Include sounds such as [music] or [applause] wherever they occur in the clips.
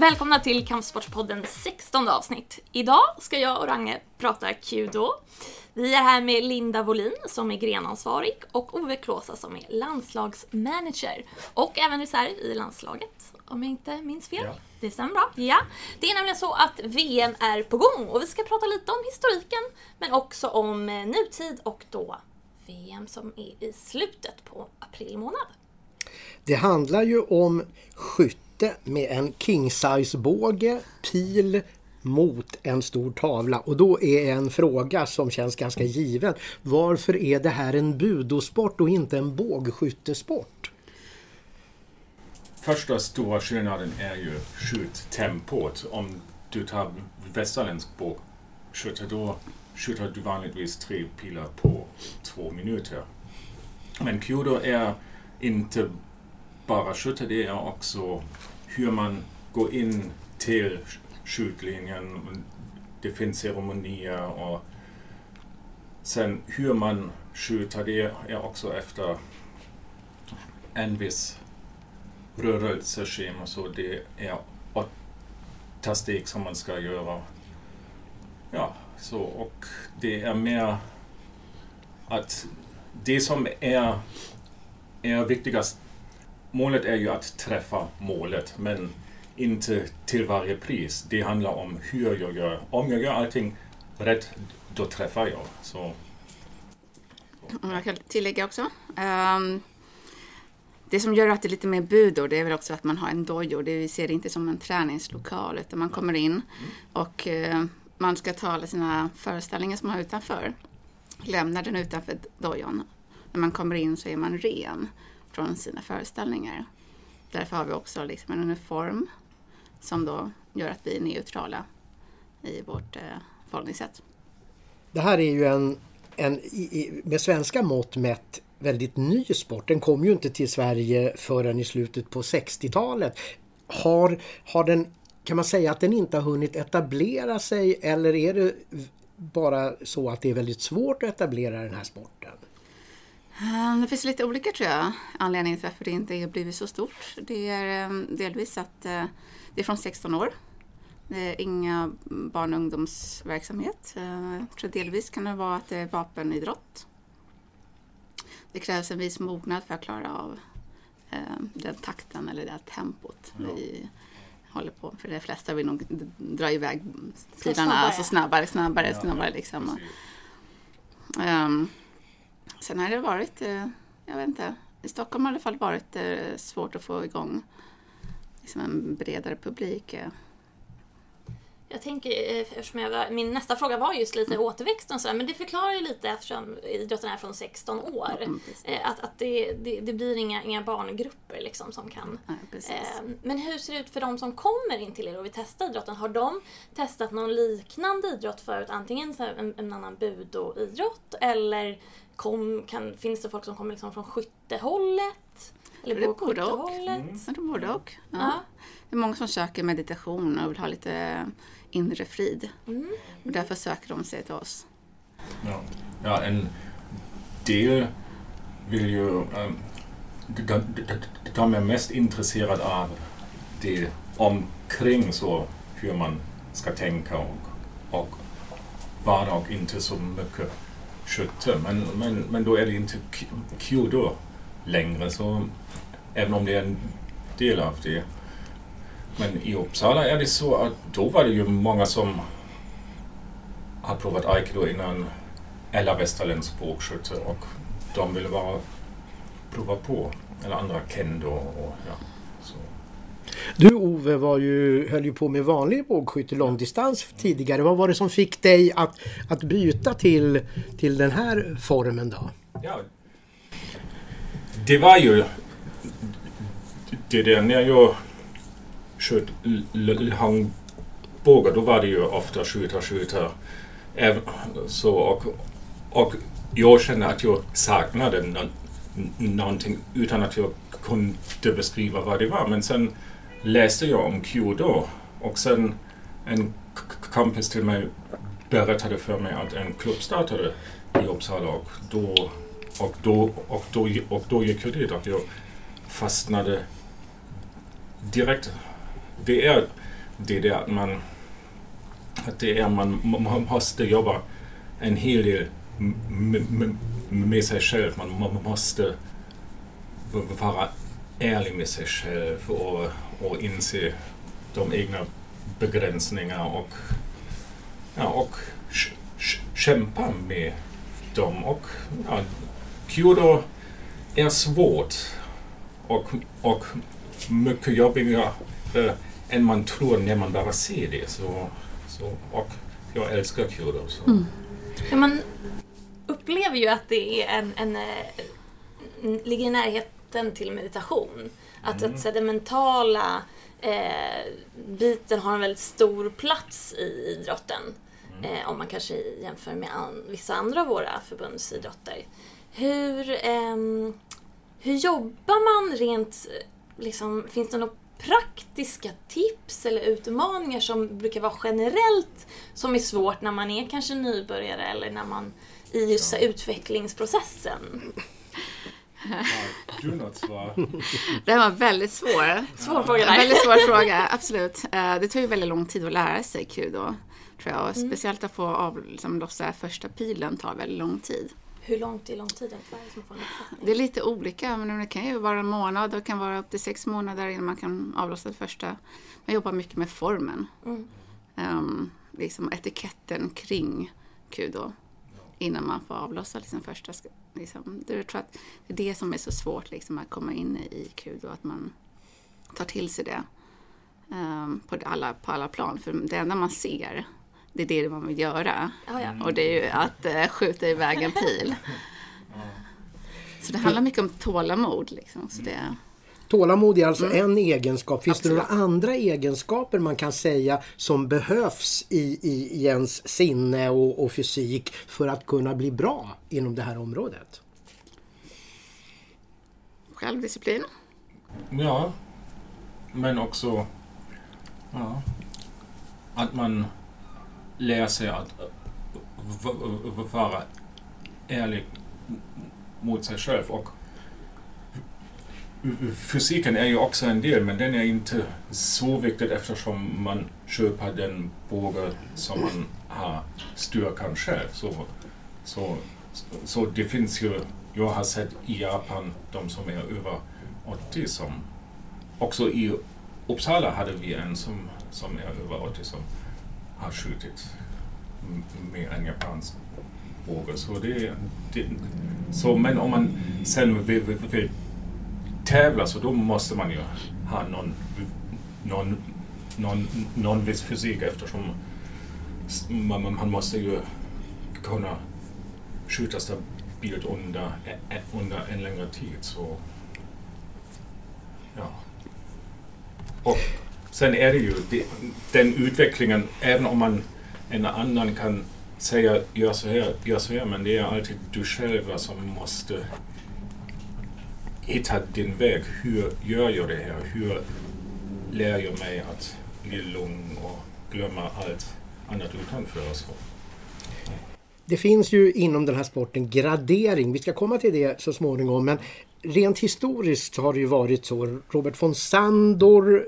Välkomna till Kampsportspodden 16 avsnitt. Idag ska jag och Range prata Kudo. Vi är här med Linda Volin som är grenansvarig och Ove Klåsa som är landslagsmanager. Och även reserv i landslaget, om jag inte minns fel. Ja. Det stämmer bra. Ja. Det är nämligen så att VM är på gång och vi ska prata lite om historiken men också om eh, nutid och då VM som är i slutet på april månad. Det handlar ju om skytte med en king size båge, pil mot en stor tavla och då är en fråga som känns ganska given. Varför är det här en budosport och inte en bågskyttesport? Första stora skillnaden är ju skjuttempot. Om du tar västerländsk bågskytte då skjuter du vanligtvis tre pilar på två minuter. Men kudo är inte bara skytte, det är också hur man går in till skjutlinjen. Det finns ceremonier och sen hur man skjuter det är också efter en viss rörelseschema så det är åtta steg som man ska göra. Ja, så och det är mer att det som är, är viktigast, målet är ju att träffa målet men inte till varje pris. Det handlar om hur jag gör. Om jag gör allting rätt, då träffar jag. Så. Jag kan tillägga också. Um, det som gör att det är lite mer budor, det är väl också att man har en dojo. Det vi ser det inte som en träningslokal, utan man kommer in och uh, man ska ta alla sina föreställningar som man har utanför. Lämnar den utanför dojon. När man kommer in så är man ren från sina föreställningar. Därför har vi också liksom en uniform som då gör att vi är neutrala i vårt eh, förhållningssätt. Det här är ju en, en med svenska mått mätt väldigt ny sport. Den kom ju inte till Sverige förrän i slutet på 60-talet. Har, har den, kan man säga att den inte har hunnit etablera sig eller är det bara så att det är väldigt svårt att etablera den här sporten? Ehm, det finns lite olika tror jag anledningar till varför det inte har blivit så stort. Det är ehm, delvis att eh, det är från 16 år. Det är inga barn och ungdomsverksamhet. Jag tror delvis kan det vara att det är vapenidrott. Det krävs en viss mognad för att klara av ehm, den takten eller det tempot ja. vi håller på. För de flesta vill nog dra iväg pilarna alltså snabbare, snabbare, ja, snabbare. Liksom. Sen har det varit, eh, jag vet inte, i Stockholm har det i alla fall varit eh, svårt att få igång liksom en bredare publik. Eh. Jag tänker, eftersom jag, min nästa fråga var just lite mm. återväxten och sådär, men det förklarar ju lite eftersom idrotten är från 16 år. Mm, att att det, det, det, blir inga, inga barngrupper liksom som kan... Ja, men hur ser det ut för de som kommer in till er och vill testa idrotten? Har de testat någon liknande idrott förut? Antingen en, en annan budo-idrott eller kom, kan, finns det folk som kommer liksom från skyttehållet? Eller både och. Mm. Det är både och. Ja. ja. Det är många som söker meditation och vill ha lite inre frid. Mm. Och därför söker de sig till oss. Ja, ja en del vill ju... Um, de, de, de är mest intresserade av det omkring så hur man ska tänka och, och vara och inte så mycket skytte. Men, men, men då är det inte kudo längre, så, även om det är en del av det. Men i Uppsala är det så att då var det ju många som har provat aikido innan eller västerländsk bågskytte och de ville bara prova på. Eller andra kendo och ja. Du Ove var ju, höll ju på med vanlig bågskytte långdistans tidigare. Vad var det som fick dig att, att byta till, till den här formen då? Ja, det var ju det där när jag sköt långbågar då var det ju ofta skjuta, skjuta. Så, och, och jag kände att jag saknade någonting utan att jag kunde beskriva vad det var. Men sen läste jag om Kudo och sen en kompis till mig berättade för mig att en klubb startade i Uppsala och då, och då, och då, och då gick jag dit och jag fastnade direkt. Det är det där att man, att det är man, man måste jobba en hel del med sig själv. Man, man måste vara ärlig med sig själv och, och inse de egna begränsningar och, ja, och kämpa med dem. Och, ja, judo är svårt och, och mycket jobbigare eh, än man tror när man bara ser det. Så, så, och jag älskar judo. Så. Mm. Ja, man upplever ju att det är en, en, eh, en ligger i närheten till meditation. Att, mm. att så, den mentala eh, biten har en väldigt stor plats i idrotten. Mm. Eh, om man kanske jämför med an, vissa andra av våra förbundsidrotter. Hur, eh, hur jobbar man rent, liksom, finns det några praktiska tips eller utmaningar som brukar vara generellt som är svårt när man är kanske nybörjare eller när man i just ja. utvecklingsprocessen? [laughs] Du något svar? [laughs] Det här var en väldigt svår, svår fråga. En väldigt svår fråga, absolut. Eh, det tar ju väldigt lång tid att lära sig kudo. Tror jag. Mm. Speciellt att få av, liksom, första pilen tar väldigt lång tid. Hur långt är lång tid? Det är lite olika, men det kan ju vara en månad och kan vara upp till sex månader innan man kan avlossa det första. Man jobbar mycket med formen. Mm. Um, liksom etiketten kring kudo innan man får avlossa liksom första. Liksom, jag tror att det är det som är så svårt liksom, att komma in i kudo, att man tar till sig det um, på, alla, på alla plan. För det enda man ser det är det man vill göra. Oh ja. Och det är ju att uh, skjuta iväg en pil. [laughs] Så det handlar mycket om tålamod. Liksom. Så det... Tålamod är alltså mm. en egenskap. Finns Absolut. det några andra egenskaper man kan säga som behövs i, i, i ens sinne och, och fysik för att kunna bli bra inom det här området? Självdisciplin. Ja, men också ja, att man lär sig att vara ärlig mot sig själv. Och fysiken är ju också en del, men den är inte så viktig eftersom man köper den båge som man har styrkan själv. Så, så, så det finns ju, jag har sett i Japan de som är över 80 som, också i Uppsala hade vi en som, som är över 80 som har skjutit med en japansk båge. Så det, det, så, men om man sen vill, vill, vill tävla så då måste man ju ha någon, någon, någon, någon viss fysik eftersom man, man måste ju kunna skjuta stabilt under, under en längre tid. Så, ja. Och sen är det ju den utvecklingen, även om man en annan kan säga gör så här, gör så här, men det är alltid du själv som måste hitta din väg. Hur gör jag det här? Hur lär jag mig att bli lugn och glömma allt annat utanför? Så. Det finns ju inom den här sporten gradering. Vi ska komma till det så småningom. Men rent historiskt har det ju varit så. Robert von Sandor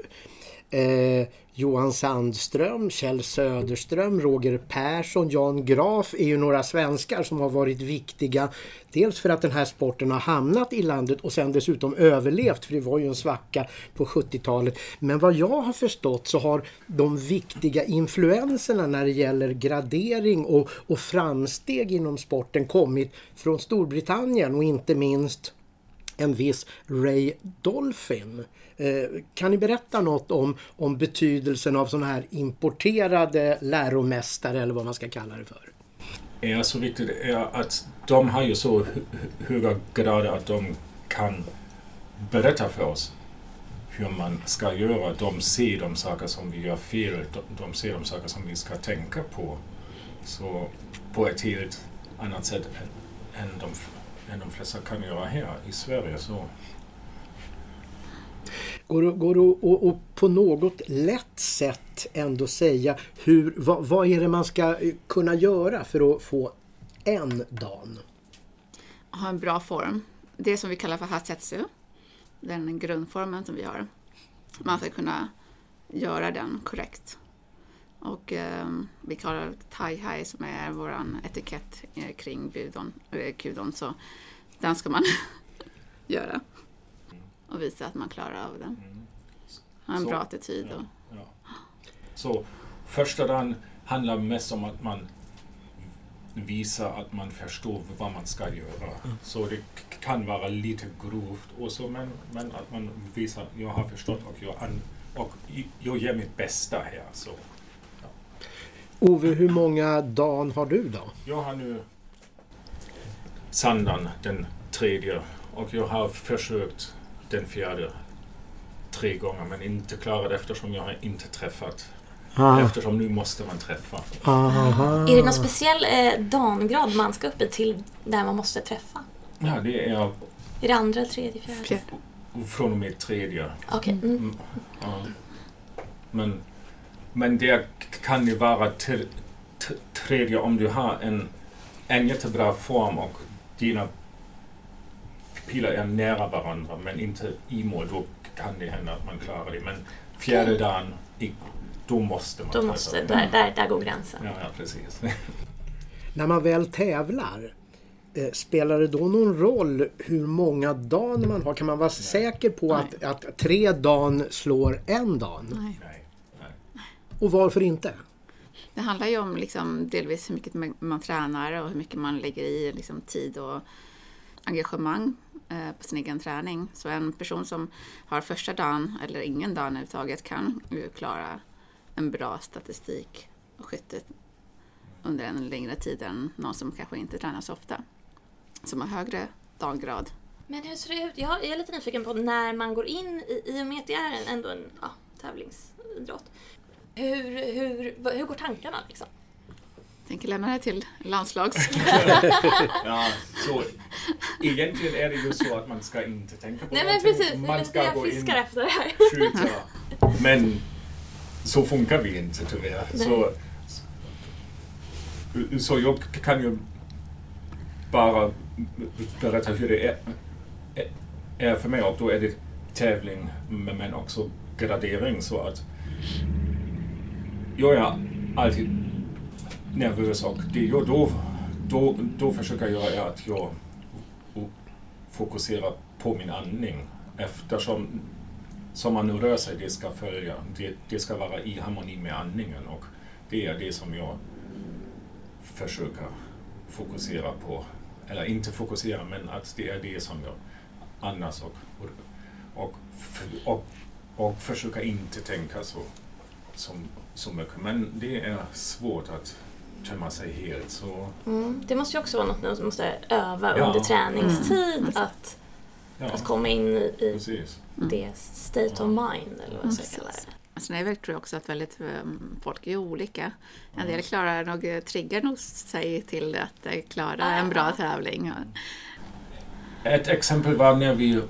eh, Johan Sandström, Kjell Söderström, Roger Persson, Jan Graf är ju några svenskar som har varit viktiga. Dels för att den här sporten har hamnat i landet och sen dessutom överlevt för det var ju en svacka på 70-talet. Men vad jag har förstått så har de viktiga influenserna när det gäller gradering och, och framsteg inom sporten kommit från Storbritannien och inte minst en viss Ray Dolphin. Eh, kan ni berätta något om, om betydelsen av sådana här importerade läromästare eller vad man ska kalla det för? Ja, så viktigt är att de har ju så höga grader att de kan berätta för oss hur man ska göra. De ser de saker som vi gör fel, de ser de saker som vi ska tänka på. Så på ett helt annat sätt än de, än de flesta kan göra här i Sverige. Så Går, går det att på något lätt sätt ändå säga hur, vad, vad är det man ska eh, kunna göra för att få en dan? Ha en bra form. Det som vi kallar för hatsetsu. Den grundformen som vi har. Man ska kunna göra den korrekt. Och eh, vi kallar tai-hai som är vår etikett eh, kring budon, eh, kudon. Så den ska man [laughs] göra. Och visa att man klarar av den. Ha en Så- bra attityd. Ja, Och, ja. Så första dagen handlar mest om att man visar att man förstår vad man ska göra. Så det kan vara lite grovt och så, men, men att man visar jag har förstått och jag, an, och jag ger mitt bästa här. Så Ove, hur många dan har du då? jag har nu Sandan den tredje och jag har försökt den fjärde tre gånger men inte klarat eftersom jag inte träffat. Ah, Eftersom nu måste man träffa. aha. Är det någon speciell eh, dangrad man ska upp i till där man måste träffa? Ja, det är Är det andra, tredje, fjärde? Fjärde. från och med tredje. Okej. Mm. Mm, ja. Men, men det kan ju vara tredje om du har en, en jättebra form och dina pilar är nära varandra men inte i mål. Då kan det hända att man klarar det. Men fjärde dagen, då måste man Då måste, där, där, där går gränsen. Ja, ja, precis. [laughs] När man väl tävlar, eh, spelar det då någon roll hur många dan man har? Kan man vara säker på att, att tre dan slår en dan? nej. Nej, nej. Och varför inte? Det handlar ju om liksom delvis hur mycket man, tränar och hur mycket man lägger i liksom tid och engagemang Eh, på sin egen träning. Så en person som har första dagen eller ingen dag överhuvudtaget kan ju klara en bra statistik och skyttet under en längre tid än någon som kanske inte tränar så ofta. Som har högre daggrad. Men hur ser det ut? Jag är lite nyfiken på när man går in i, i och med att det är en, ändå en ja, tävlingsidrott. Hur, hur, hur går tankarna liksom? Tänker lämna det till landslags... [laughs] Ja, så egentligen är det ju så att man ska inte tänka på Nej men precis, Man ska jag gå in fiskar efter det här. skjuta. Men så funkar vi inte tyvärr. Så, så jag kan ju bara berätta hur det är, är för mig och då är det tävling men också gradering så att jag är alltid nervös och det jag då, då, då försöker jag göra är att jag fokuserar på min andning eftersom som man nu rör sig, det ska följa. Det, det ska vara i harmoni med andningen och det är det som jag försöker fokusera på. Eller inte fokusera, men att det är det som jag andas och, och, och, och försöka inte tänka så, som, så mycket. Men det är svårt att tömma sig helt. Så, Mm. Det måste ju också vara något man måste öva Ja. under träningstid. Mm. Att, ja, att komma in i, precis. det state of mind eller vad jag ska Mm, kalla precis. det. Alltså, nej, jag tror också att väldigt, um, folk är olika. En del klarar nog, eh, triggar nog sig till att eh, klara Ah, en bra tävling. Ett exempel var när vi,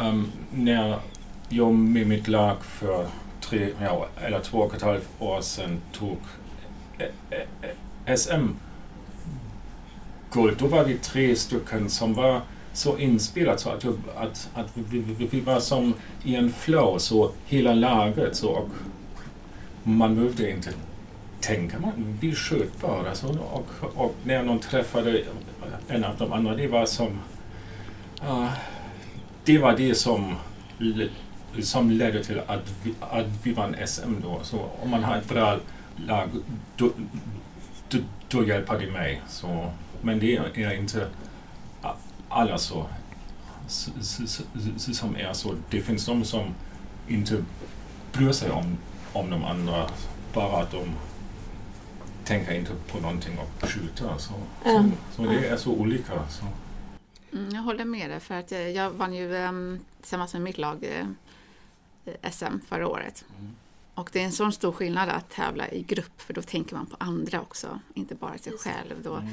um, när jag med mitt lag för tre, ja, eller två och ett halvt år sedan tog SM-guld. Då var vi tre stycken som var så inspelat så att, att, att vi, vi, vi var som i en flow, så hela laget. Så, och man behövde inte tänka, man, vi sköt bara. Så, och, och när någon träffade en av de andra, det var som Uh, det var det som, som ledde till att vi, att vi vann SM då. Så om man har ett bra lag, då, då, då hjälper det mig. Så, men det är inte alla så, som är så. Det finns de som inte bryr sig om, om de andra, bara att de tänker inte på någonting och skjuter. Så, Ja. så, så det är så olika. Så. Mm, jag håller med dig, för att eh, jag vann ju um, tillsammans med mitt lag eh, SM förra året. Mm. Och det är en sån stor skillnad att tävla i grupp, för då tänker man på andra också, inte bara sig själv. Då Mm.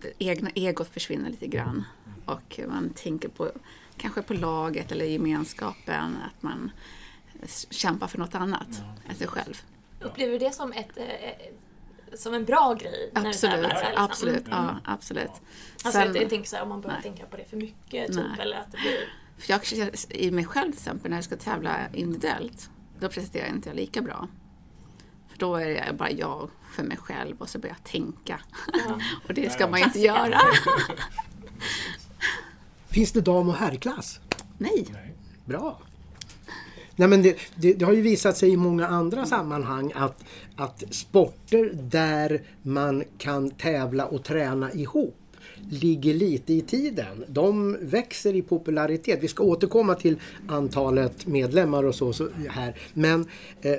det egna egot försvinner lite grann. Och man tänker på kanske på laget eller gemenskapen, att man kämpar för något annat Ja. än sig själv. Upplever du det som, ett, eh, som en bra grej? när du Absolut, tävlar, så här, liksom? absolut, Mm. ja, absolut. Alltså, Sen- jag, jag tänker så här, om man börjar Nej. tänka på det för mycket, typ, Nej. eller att det blir... För jag i mig själv till exempel när jag ska tävla individuellt då presterar inte jag lika bra. För då är det bara jag för mig själv och så börjar jag tänka. Ja. [laughs] och det ska man ju inte göra. [laughs] Finns det dam och herrklass? Nej. Nej. Bra. Nej, men det, det, det har ju visat sig i många andra sammanhang att, att sporter där man kan tävla och träna ihop ligger lite i tiden. De växer i popularitet. Vi ska återkomma till antalet medlemmar och så, så här. Men eh,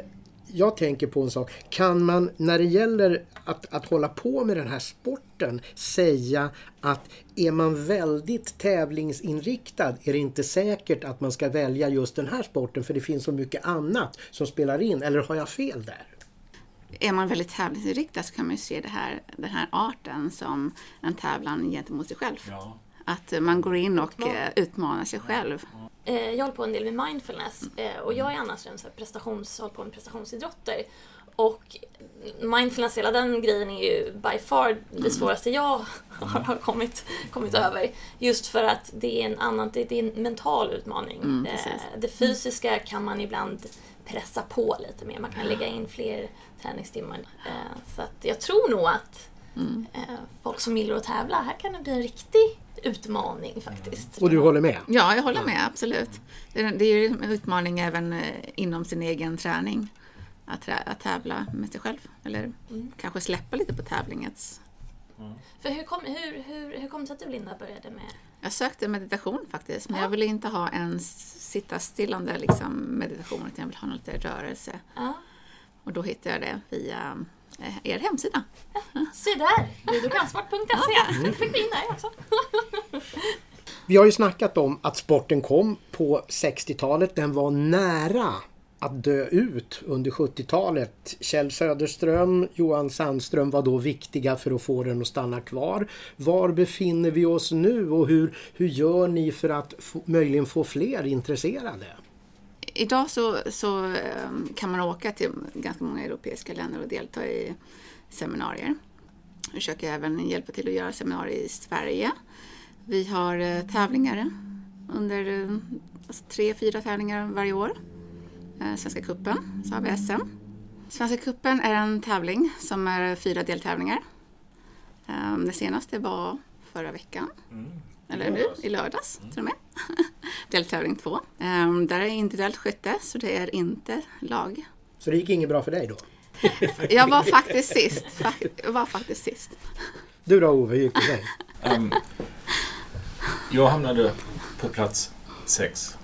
jag tänker på en sak. Kan man när det gäller att, att hålla på med den här sporten säga att är man väldigt tävlingsinriktad är det inte säkert att man ska välja just den här sporten för det finns så mycket annat som spelar in. Eller har jag fel där? Är man väldigt tävlingsinriktad så kan man ju se det här, den här arten som en tävlan gentemot sig själv. Ja. Att man går in och eh, utmanar sig själv. Eh, Jag håller på en del med mindfulness eh, och jag är annars en så här prestations, håller på med prestationsidrotter. Och mindfulness, hela den grejen är ju by far det svåraste jag har har kommit, kommit över. Just för att det är en annan, det, är en mental utmaning. Mm, det fysiska kan man ibland pressa på lite mer. Man kan lägga in fler träningstimmar. Eh, Så att jag tror nog att eh, folk som gillar att tävla, här kan det bli en riktig utmaning faktiskt. Och du håller med? Ja, jag håller med, absolut. Det är, det är ju en utmaning även eh, inom sin egen träning. Att, trä, att tävla med sig själv. Eller kanske släppa lite på tävlingens... För hur kom, hur, hur, hur kom det sig att du Linda började med Jag sökte meditation faktiskt, men Ja. jag ville inte ha en s- sitta stillande liksom, meditation, utan jag ville ha lite rörelse. Ja, Och då hittade jag det via eh, er hemsida. se där! Ludogransport.se. Så fick vi in där också. Vi har ju snackat om att sporten kom på 60-talet. Den var nära att dö ut under 70-talet. Kjell Söderström, Johan Sandström var då viktiga för att få den att stanna kvar. Var befinner vi oss nu och hur, hur gör ni för att få, möjligen få fler intresserade? Idag så, så ehm, kan man åka till ganska många europeiska länder och delta i seminarier. Vi försöker även hjälpa till att göra seminarier i Sverige. Vi har eh, tävlingar under alltså tre, fyra tävlingar varje år. Eh, Svenska cupen, så har vi SM. Svenska cupen är en tävling som är fyra deltävlingar. Eh, Det senaste var förra veckan. Eller nu, i lördags till och med. [laughs] Deltävling två. Um, där är individuellt skytte, så det är inte lag. Så det gick inget bra för dig då? [laughs] Jag var faktiskt sist. Jag var faktiskt sist. Du då Ove, hur gick det för dig? [laughs] Ehm, jag hamnade på plats sex.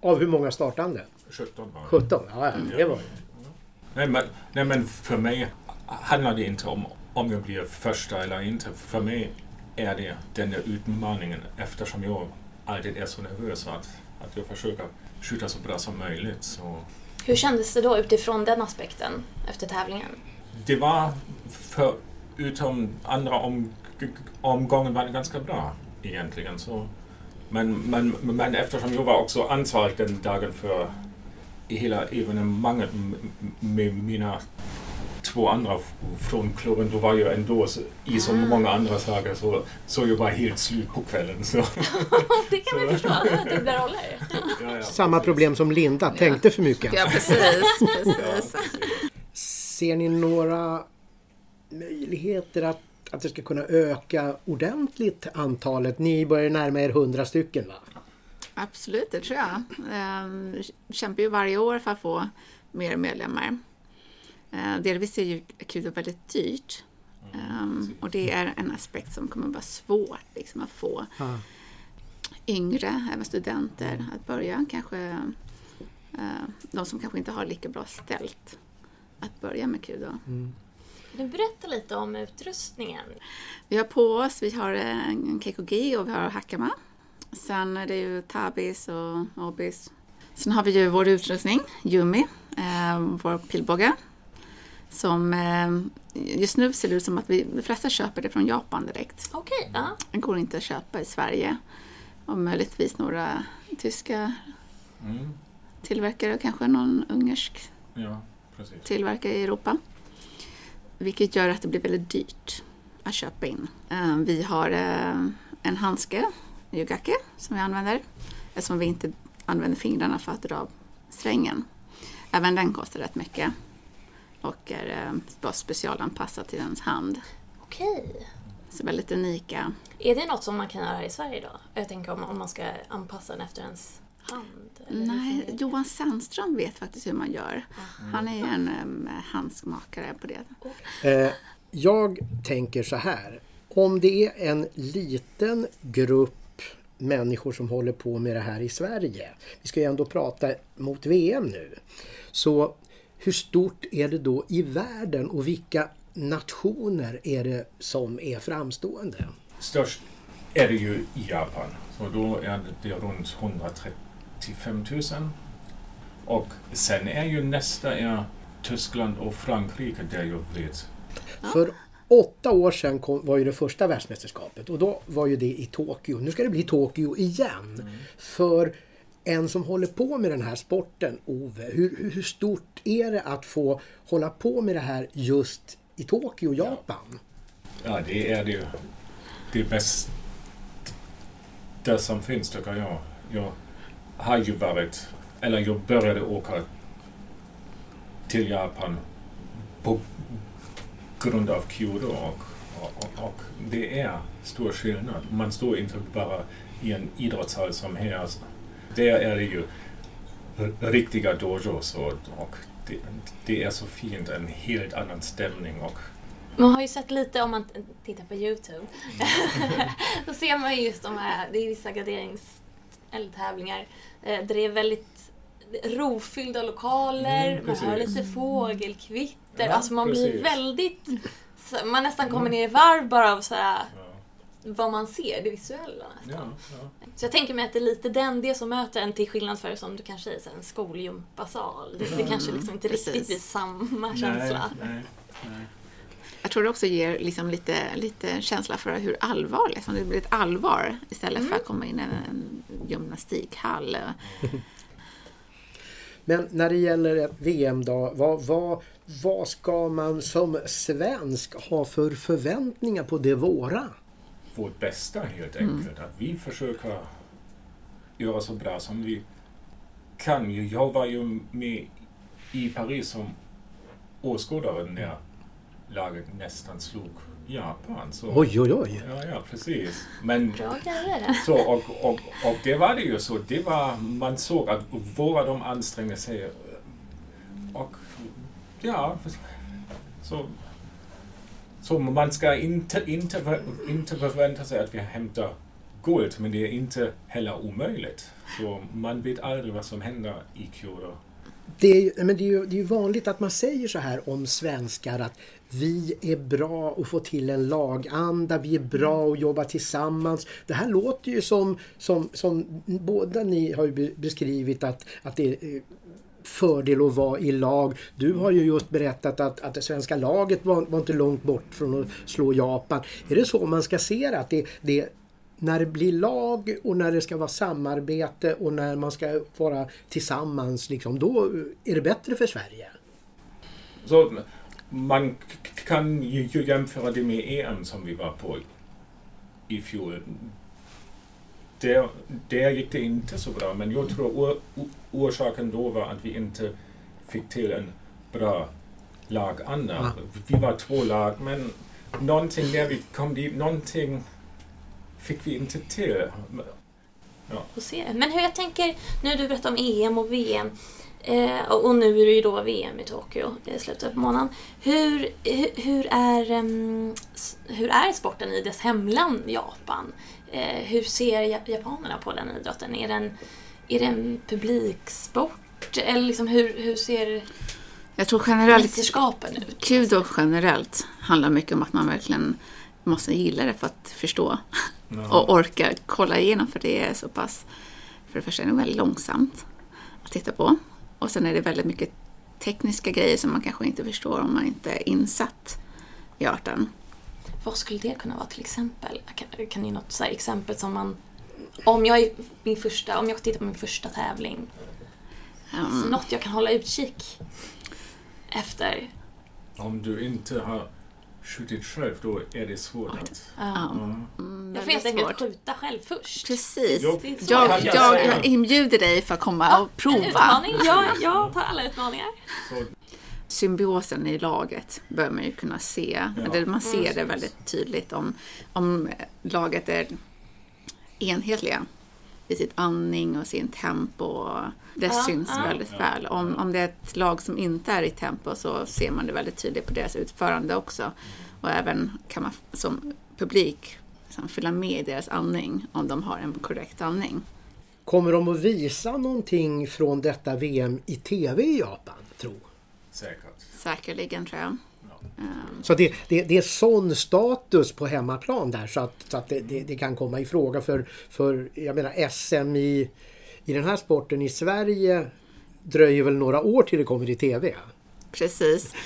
Av hur många startande? 17 var det. 17? Ja, det var det. Nej men, nej men för mig handlar det inte om om jag blir första eller inte. För mig är det den där utmaningen eftersom jag alltid är så nervös att, att jag försöker skjuta så bra som möjligt. Så Hur kändes det då utifrån den aspekten efter tävlingen? det var för utom andra om, omgången var det ganska bra egentligen. Så, men, men, men eftersom jag var också ansvarig den dagen för hela evenemanget med mina två andra från klubben, då var jag ändå så- i så många andra saker så, så jag var helt slut på kvällen. Så, [laughs] det kan man ju förstå, dubbla roller. [laughs] ja, ja. Samma problem som Linda, tänkte för mycket. Ja, precis. [laughs] precis. Ser ni några möjligheter att, att det ska kunna öka ordentligt antalet? Ni börjar närma er 100 stycken va? Absolut, det tror jag. Ehm, kämpar ju varje år för att få mer medlemmar. Ehm, delvis är ju Kudo väldigt dyrt. Ehm, och det är en aspekt som kommer vara svår liksom, att få Ja. yngre, även studenter, att börja. Kanske eh, de som kanske inte har lika bra ställt att börja med Kudo. Du berätta lite om utrustningen. Vi har på oss, vi har en KKG och vi har Hakama. Sen är det ju Tabis och Obis. Sen har vi ju vår utrustning, Yumi, eh, vår pilbåge. Som eh, just nu ser det ut som att vi, de flesta köper det från Japan direkt. Okej, ja. Den går inte att köpa i Sverige. Och möjligtvis några tyska Mm, tillverkare och kanske någon ungersk ja, precis. tillverkare i Europa. Vilket gör att det blir väldigt dyrt att köpa in. Eh, Vi har eh, en handske, Yugake, som vi använder eftersom vi inte använder fingrarna för att dra strängen. Även den kostar rätt mycket och är eh, bara specialanpassad till ens hand. Okej. Så väldigt unika. Är det något som man kan göra här i Sverige då? Jag tänker om, om man ska anpassa den efter ens hand? Nej? Johan Sandström vet faktiskt hur man gör. Han är ju en um, handskmakare på det. Eh, jag tänker så här. Om det är en liten grupp människor som håller på med det här i Sverige. Vi ska ju ändå prata mot VM nu. Så hur stort är det då i världen och vilka nationer är det som är framstående? Störst är det ju i Japan. Så då är det runt 135 000. Och sen är ju nästa är Tyskland och Frankrike där jag vet. För åtta år sedan kom, var ju det första världsmästerskapet och då var ju det i Tokyo. Nu ska det bli Tokyo igen. För en som håller på med den här sporten, Ove, hur, hur stort är det att få hålla på med det här just i Tokyo, Japan? Ja, det är det, det bästa det som finns tycker jag. Jag har ju varit, eller jag började åka till Japan på grund av Kyoto och, och, och det är stor skillnad. Man står inte bara i en idrottshall som här. Där är det ju riktiga dojos och, och det, det är så fint, en helt annan stämning och Man har ju sett lite om man tittar på Youtube. [laughs] Då ser man ju just de här, det är vissa graderings eller tävlingar eh, där det är väldigt rofyllda lokaler, Mm, man hör lite fågelkvitter. Ja, alltså man blir precis. väldigt... så- Man nästan kommer ner i varv bara av så här, ja, vad man ser, det visuella nästan. ja, ja. Så jag tänker mig att det är lite den, det som möter en till skillnad för som du kanske säger, en skolgympasal. Det, det kanske liksom inte precis. riktigt blir samma känsla. Nej, nej, nej. Jag tror det också ger liksom lite, lite känsla för hur allvarligt, liksom. det blir ett allvar istället för att komma in i en gymnastikhall. Men när det gäller VM då, vad, vad, vad ska man som svensk ha för förväntningar på det våra? Vårt bästa helt enkelt. Att vi försöker göra så bra som vi kan. Jag var ju med i Paris som åskådare när laget nästan slog Japan. Så, Oj, oj, oj. Ja, ja, precis. Men Bra. Så, och, och, och det var det ju så. Det var, man såg att våra de ansträngde sig. Och ja, så, så man ska inte, inte, inte förvänta sig att vi hämtar guld, men det är inte heller omöjligt. Så man vet aldrig vad som händer i Kyoto. Det är, ju- men det, är ju, det är ju vanligt att man säger så här om svenskar att vi är bra att få till en laganda, vi är bra att jobba tillsammans. Det här låter ju som, som, som båda ni har beskrivit att, att det är eh, fördel att vara i lag. Du har ju just berättat att, att det svenska laget var, var inte långt bort från att slå Japan. Är det så man ska se det? Att det, det när det blir lag och när det ska vara samarbete och när man ska vara tillsammans, liksom, då är det bättre för Sverige. Så man kan ju jämföra det med EM som vi var på i fjol. Där, där gick det inte så bra, men jag tror or, orsaken då var att vi inte fick till en bra laganda. Ah. Vi var två lag, men någonting när vi kom dit, någonting fick vi inte till. Får se. Men hur jag tänker, nu du berättar om EM och VM eh, och nu är det ju då VM i Tokyo i slutet på månaden. Hur, hur, hur, är, s- hur är sporten i dess hemland Japan? Eh, hur ser ja- japanerna på den idrotten? Är den, är det en publiksport? Eller liksom hur, hur ser Jag tror generellt, mästerskapen ut? kudo generellt handlar mycket om att man verkligen måste gilla det för att förstå och orka kolla igenom för det är så pass, för det första är det väldigt långsamt att titta på och sen är det väldigt mycket tekniska grejer som man kanske inte förstår om man inte är insatt i arten. Vad skulle det kunna vara till exempel? Kan, kan ni något så här exempel som man... Om jag, är min första, om jag tittar på min första tävling, Um, så något jag kan hålla utkik efter. Om du inte har skjutit själv, då är det svårt att... Ja. Mm. Mm, Jag får helt enkelt skjuta själv först. Precis. Jag, jag jag, inbjuder dig för att komma och En prova. utmaning. Jag, jag tar alla utmaningar. Så, Symbiosen i laget bör man ju kunna se. Eller man ser det väldigt tydligt om, om laget är enhetliga i sitt andning och sin tempo. Det Ja, syns ja. väldigt väl. Om, om det är ett lag som inte är i tempo så ser man det väldigt tydligt på deras utförande också. Och även kan man som publik liksom följa med i deras andning om de har en korrekt andning. Kommer de att visa någonting från detta VM i TV i Japan, tro? säkert. Säkerligen tror jag. Så det, det, det är sån status på hemmaplan där så att, så att det, det, det kan komma i fråga för, för jag menar SM i, i den här sporten i Sverige dröjer väl några år till det kommer i TV. Precis. [laughs]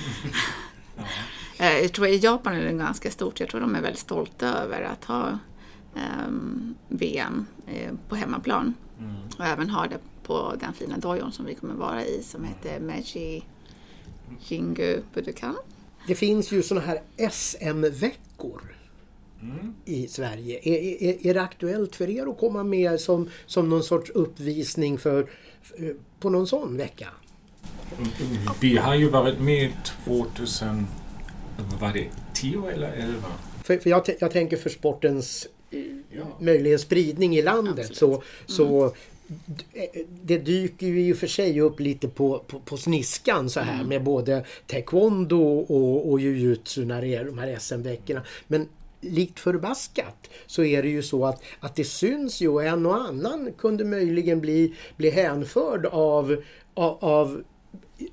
Eh, Jag tror i Japan är det ganska stort. Jag tror de är väldigt stolta över att ha ehm, VM eh, på hemmaplan. Och även ha det på den fina dojon som vi kommer vara i som heter Meiji Jingu Budokan. Det finns ju såna här SM-veckor i Sverige. Är, är, är det aktuellt för er att komma med som, som någon sorts uppvisning för, för, på någon sån vecka? Vi har ju varit med 2000, var det 10 eller 11? För, för jag, jag tänker för sportens eh, Ja. möjligen spridning i landet Absolut. så, så eh, det dyker ju i och för sig upp lite på, på, på sniskan så här med både taekwondo och, och jujutsu när det är de här SM-veckorna. Men likt förbaskat så är det ju så att, att det syns ju och en och annan kunde möjligen bli, bli hänförd av, av, av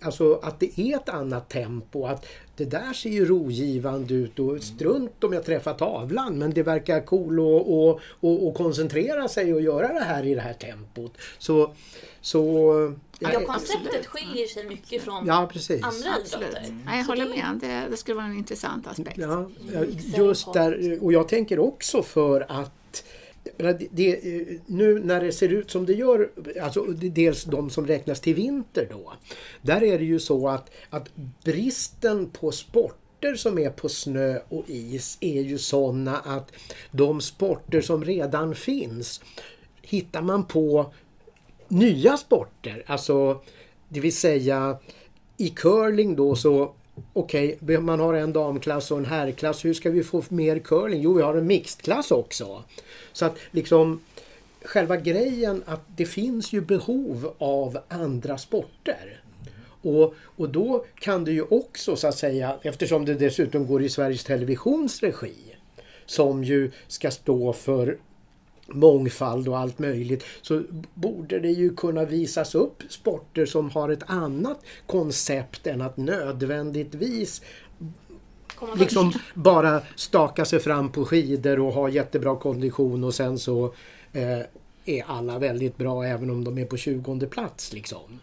Alltså att det är ett annat tempo. Att det där ser ju rogivande ut och strunt om jag träffar tavlan men det verkar cool och, och, och, och koncentrera sig och göra det här i det här tempot. Så... så Ja, ja, konceptet skiljer sig mycket från ja, precis. andra idrotter. Nej, jag håller med. Det, det skulle vara en intressant aspekt. Ja, ja, just där. Och jag tänker också för att det, det, nu när det ser ut som det gör, alltså dels de som räknas till vinter då. Där är det ju så att, att bristen på sporter som är på snö och is är ju sådana att de sporter som redan finns hittar man på nya sporter. Alltså det vill säga i curling då så Okej, man har en damklass och en herrklass. Hur ska vi få mer curling? Jo, vi har en mixedklass också. Så att liksom själva grejen att det finns ju behov av andra sporter. Och, och då kan det ju också så att säga, eftersom det dessutom går i Sveriges Televisions regi, som ju ska stå för mångfald och allt möjligt så borde det ju kunna visas upp sporter som har ett annat koncept än att nödvändigtvis liksom bara staka sig fram på skidor och ha jättebra kondition och sen så eh, är alla väldigt bra även om de är på 20 plats. Liksom.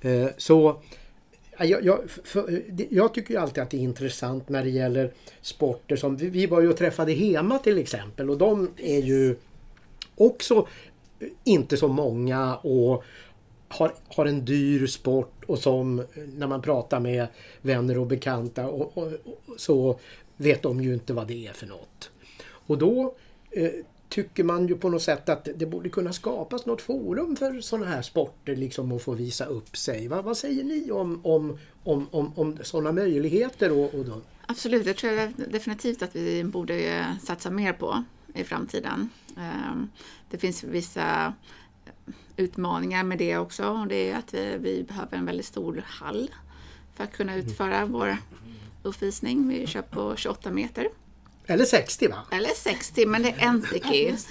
Eh, så Ja, Jag, jag, för, jag tycker ju alltid att det är intressant när det gäller sporter som... Vi, vi var ju och träffade Hema till exempel och de är ju också inte så många och har, har en dyr sport och som när man pratar med vänner och bekanta och, och, och, så vet de ju inte vad det är för något. Och då eh, tycker man ju på något sätt att det borde kunna skapas något forum för sådana här sporter liksom att få visa upp sig. Va, vad säger ni om, om, om, om, om sådana möjligheter? Och, och då? Absolut, det tror jag definitivt att vi borde satsa mer på i framtiden. Ehm, Det finns vissa utmaningar med det också. Och det är att vi, vi behöver en väldigt stor hall för att kunna utföra vår uppvisning. Vi kör på 28 meter. Eller 60 va? Eller 60, men det är Entity. [laughs]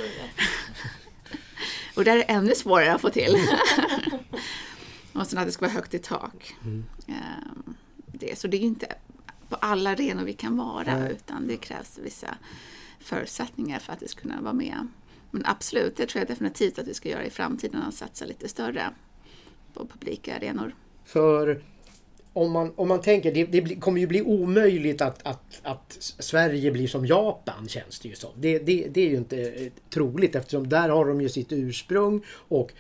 Och där är det ännu svårare att få till. [laughs] och sen att det ska vara högt i tak. Ehm, Det, så det är ju inte på alla arenor vi kan vara, Nej. utan det krävs vissa förutsättningar för att det ska kunna vara med. Men absolut, det tror jag definitivt att vi ska göra i framtiden, att satsa lite större på publika arenor. För om man, om man tänker, det, det kommer ju bli omöjligt att, att, att Sverige blir som Japan känns det ju som. Det, det, det är ju inte eh, troligt eftersom där har de ju sitt ursprung och,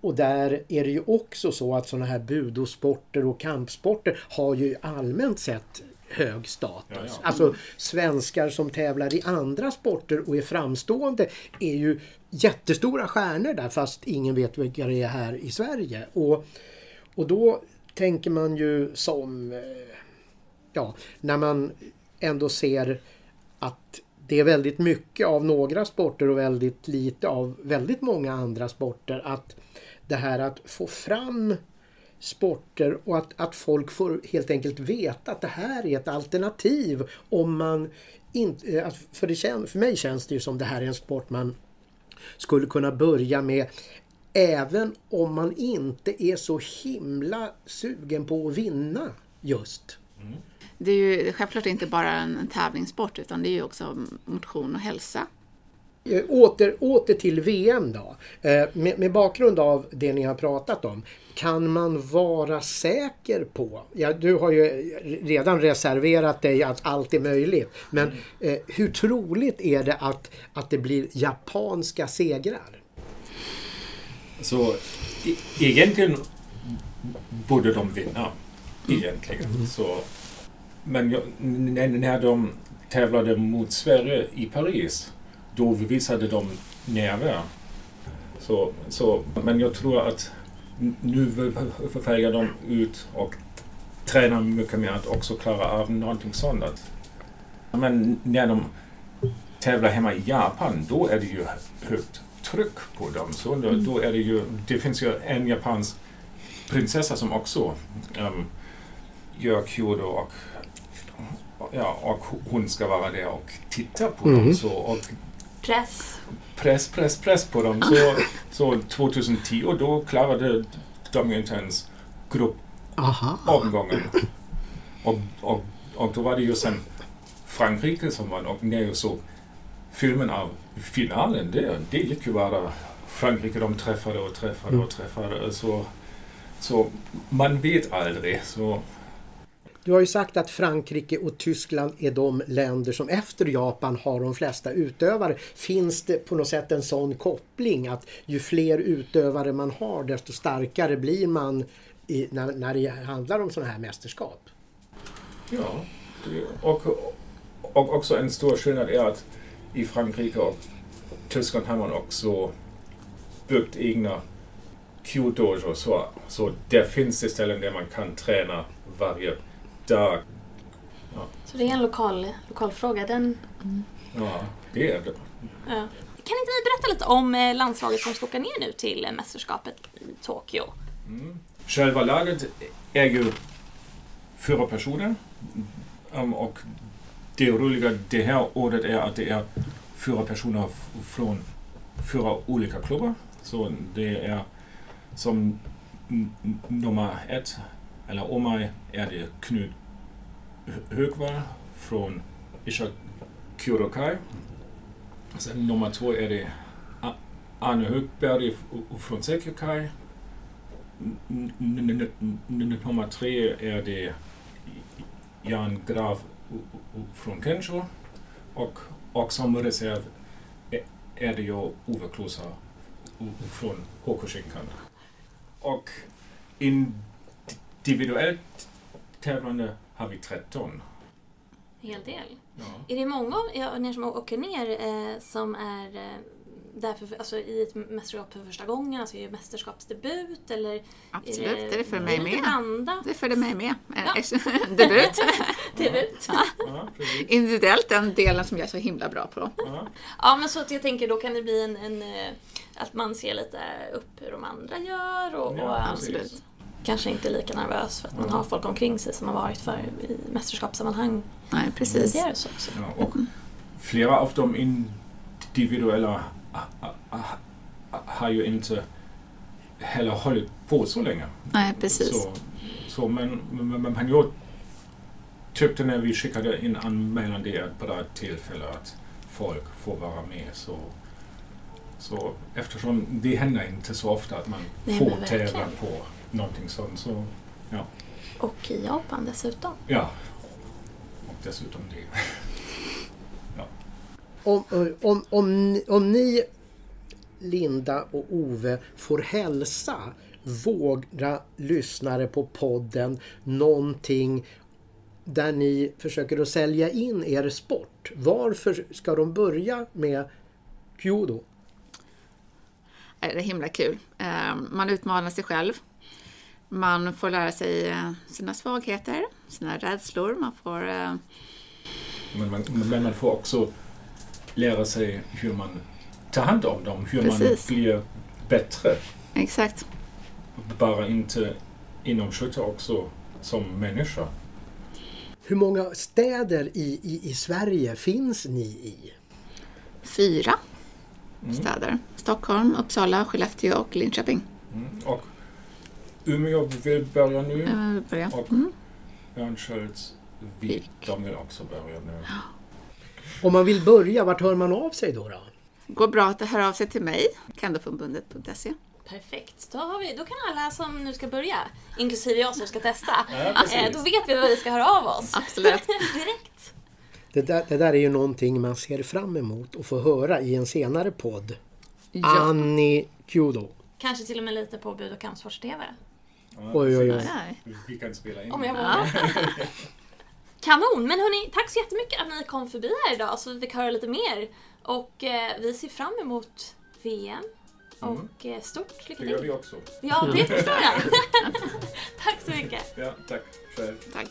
och där är det ju också så att sådana här budosporter och kampsporter har ju allmänt sett hög status. Ja, ja. Alltså svenskar som tävlar i andra sporter och är framstående är ju jättestora stjärnor där fast ingen vet vilka det är här i Sverige. Och, och då tänker man ju som, eh, ja, när man ändå ser att det är väldigt mycket av några sporter och väldigt lite av väldigt många andra sporter. Att det här att få fram sporter och att, att folk får helt enkelt veta att det här är ett alternativ om man inte... Eh, för, det för mig känns det ju som det här är en sport man skulle kunna börja med även om man inte är så himla sugen på att vinna just. Mm. Det är ju självklart inte bara en tävlingssport utan det är ju också motion och hälsa. Eh, Åter, åter till VM då. Eh, Med, med bakgrund av det ni har pratat om. Kan man vara säker på, ja, du har ju redan reserverat dig att allt är möjligt. Men eh, hur troligt är det att, att det blir japanska segrar? Så e- egentligen borde de vinna. Egentligen. Så, men jag, när, när de tävlade mot Sverige i Paris, då visade de nerver. Så, så, men jag tror att nu väljer de ut och tränar mycket mer att också klara av någonting sånt. Men när de tävlar hemma i Japan, då är det ju högt tryck på dem. Så då, då är det ju, det finns ju en japansk prinsessa som också um, gör judo och, ja, och hon ska vara där och titta på Mhm. dem. Så, och Press. press, press, press på dem. Så, [laughs] så 2010 då klarade de ju inte ens gruppomgången. Och, och, och då var det ju sen Frankrike som vann och när jag såg filmen av finalen, det, det gick ju bara Frankrike de träffade och träffade och träffade. Så, så man vet aldrig. Så, du har ju sagt att Frankrike och Tyskland är de länder som efter Japan har de flesta utövare. Finns det på något sätt en sån koppling att ju fler utövare man har desto starkare blir man i, när, när det handlar om sådana här mästerskap? ja, det, och, och också en stor skillnad är att i Frankrike och Tyskland har man också byggt egna Q-dojo. Så, så där finns det ställen där man kan träna varje dag. Så det är en lokal, lokal fråga. Den, Ja, det är det. ja. Kan inte ni berätta lite om eh, landslaget som ska åka ner nu till eh, mästerskapet i Tokyo? Själva laget är ju fyra personer. Um, och det roliga det här året är att det är fyra personer från fyra olika klubbar. Så det är som nummer ett, eller Omar, är det Knut Högvall från Isha Kyodokai. Sen nummer två är det Anne Arne Högberg från Seikyokai. Nummer tre är det Jan Graf från Kensho och, och som reserv är- det ju Ove Klosa från Hokushinkan. Och individuellt tävlande har vi 13. En hel del. Ja. Är det många av er som åker ner eh, som är eh, där för, alltså, i ett mästerskap för första gången, alltså i Absolut, mästerskapsdebut? Eller det är för mig är det med. lite blandat? Det följde mig med. Ja. En [laughs] Debut. [laughs] Debut? Ja, precis. Individuellt den delen som jag är så himla bra på. Ja. Ja, men så att jag tänker då kan det bli en, en eh, att man ser lite upp hur de andra gör och, Ja, och eh, absolut. Kanske inte lika nervös för att man har folk omkring sig som har varit för i mästerskapssammanhang Nej, precis. tidigare. Så också. Ja, och flera av de individuella ha- ha- har ju inte heller hållit på så länge. Nej, precis. Så, så men, men, men, men jag tyckte när vi skickade in anmälan det är ett bra tillfälle att folk får vara med. Så, så eftersom det händer inte så ofta att man Nej, får tävla på någonting sånt. Så Och i Japan dessutom. ja. Och dessutom det. [laughs] Om, om, om, ni- om ni, Linda och Ove, får hälsa våra lyssnare på podden någonting där ni försöker att sälja in er sport. Varför ska de börja med Kyudo? Det är himla kul. Eh, Man utmanar sig själv. Man får lära sig eh, sina svagheter, sina rädslor. Man får... eh, Men man, men man får också lära sig hur man tar hand om dem, hur Precis. man blir bättre. Exakt. Bara inte inom skytte också som människa. Hur många städer i, i, i Sverige finns ni i? Fyra städer. Stockholm, Uppsala, Skellefteå och Linköping. Mm. Och Umeå vill börja nu börja. och Mm. Örnsköldsvik, Vik. de vill också börja nu. Om man vill börja, vart hör man av sig då? då? Går bra att höra av sig till mig, kandoförbundet.se. Perfekt, då, har vi, då kan alla som nu ska börja, inklusive jag som ska testa, Ja, eh, då vet vi vad vi ska höra av oss. Absolut. [laughs] Direkt. Det där, det där är ju någonting man ser fram emot att få höra i en senare podd. Ja. Annie Kyudo. Kanske till och med lite på Bud och kampsports-TV. Ja, Oj, oj, oj. Vi kan spela in. Om jag vågar. [laughs] Kanon! Men hörni, tack så jättemycket att ni kom förbi här idag så vi fick höra lite mer. Och eh, vi ser fram emot VM. Och eh, stort lycka Det gör till! vi också. Ja, det förstår jag! [laughs] [laughs] tack så mycket! Ja, tack själv. Tack.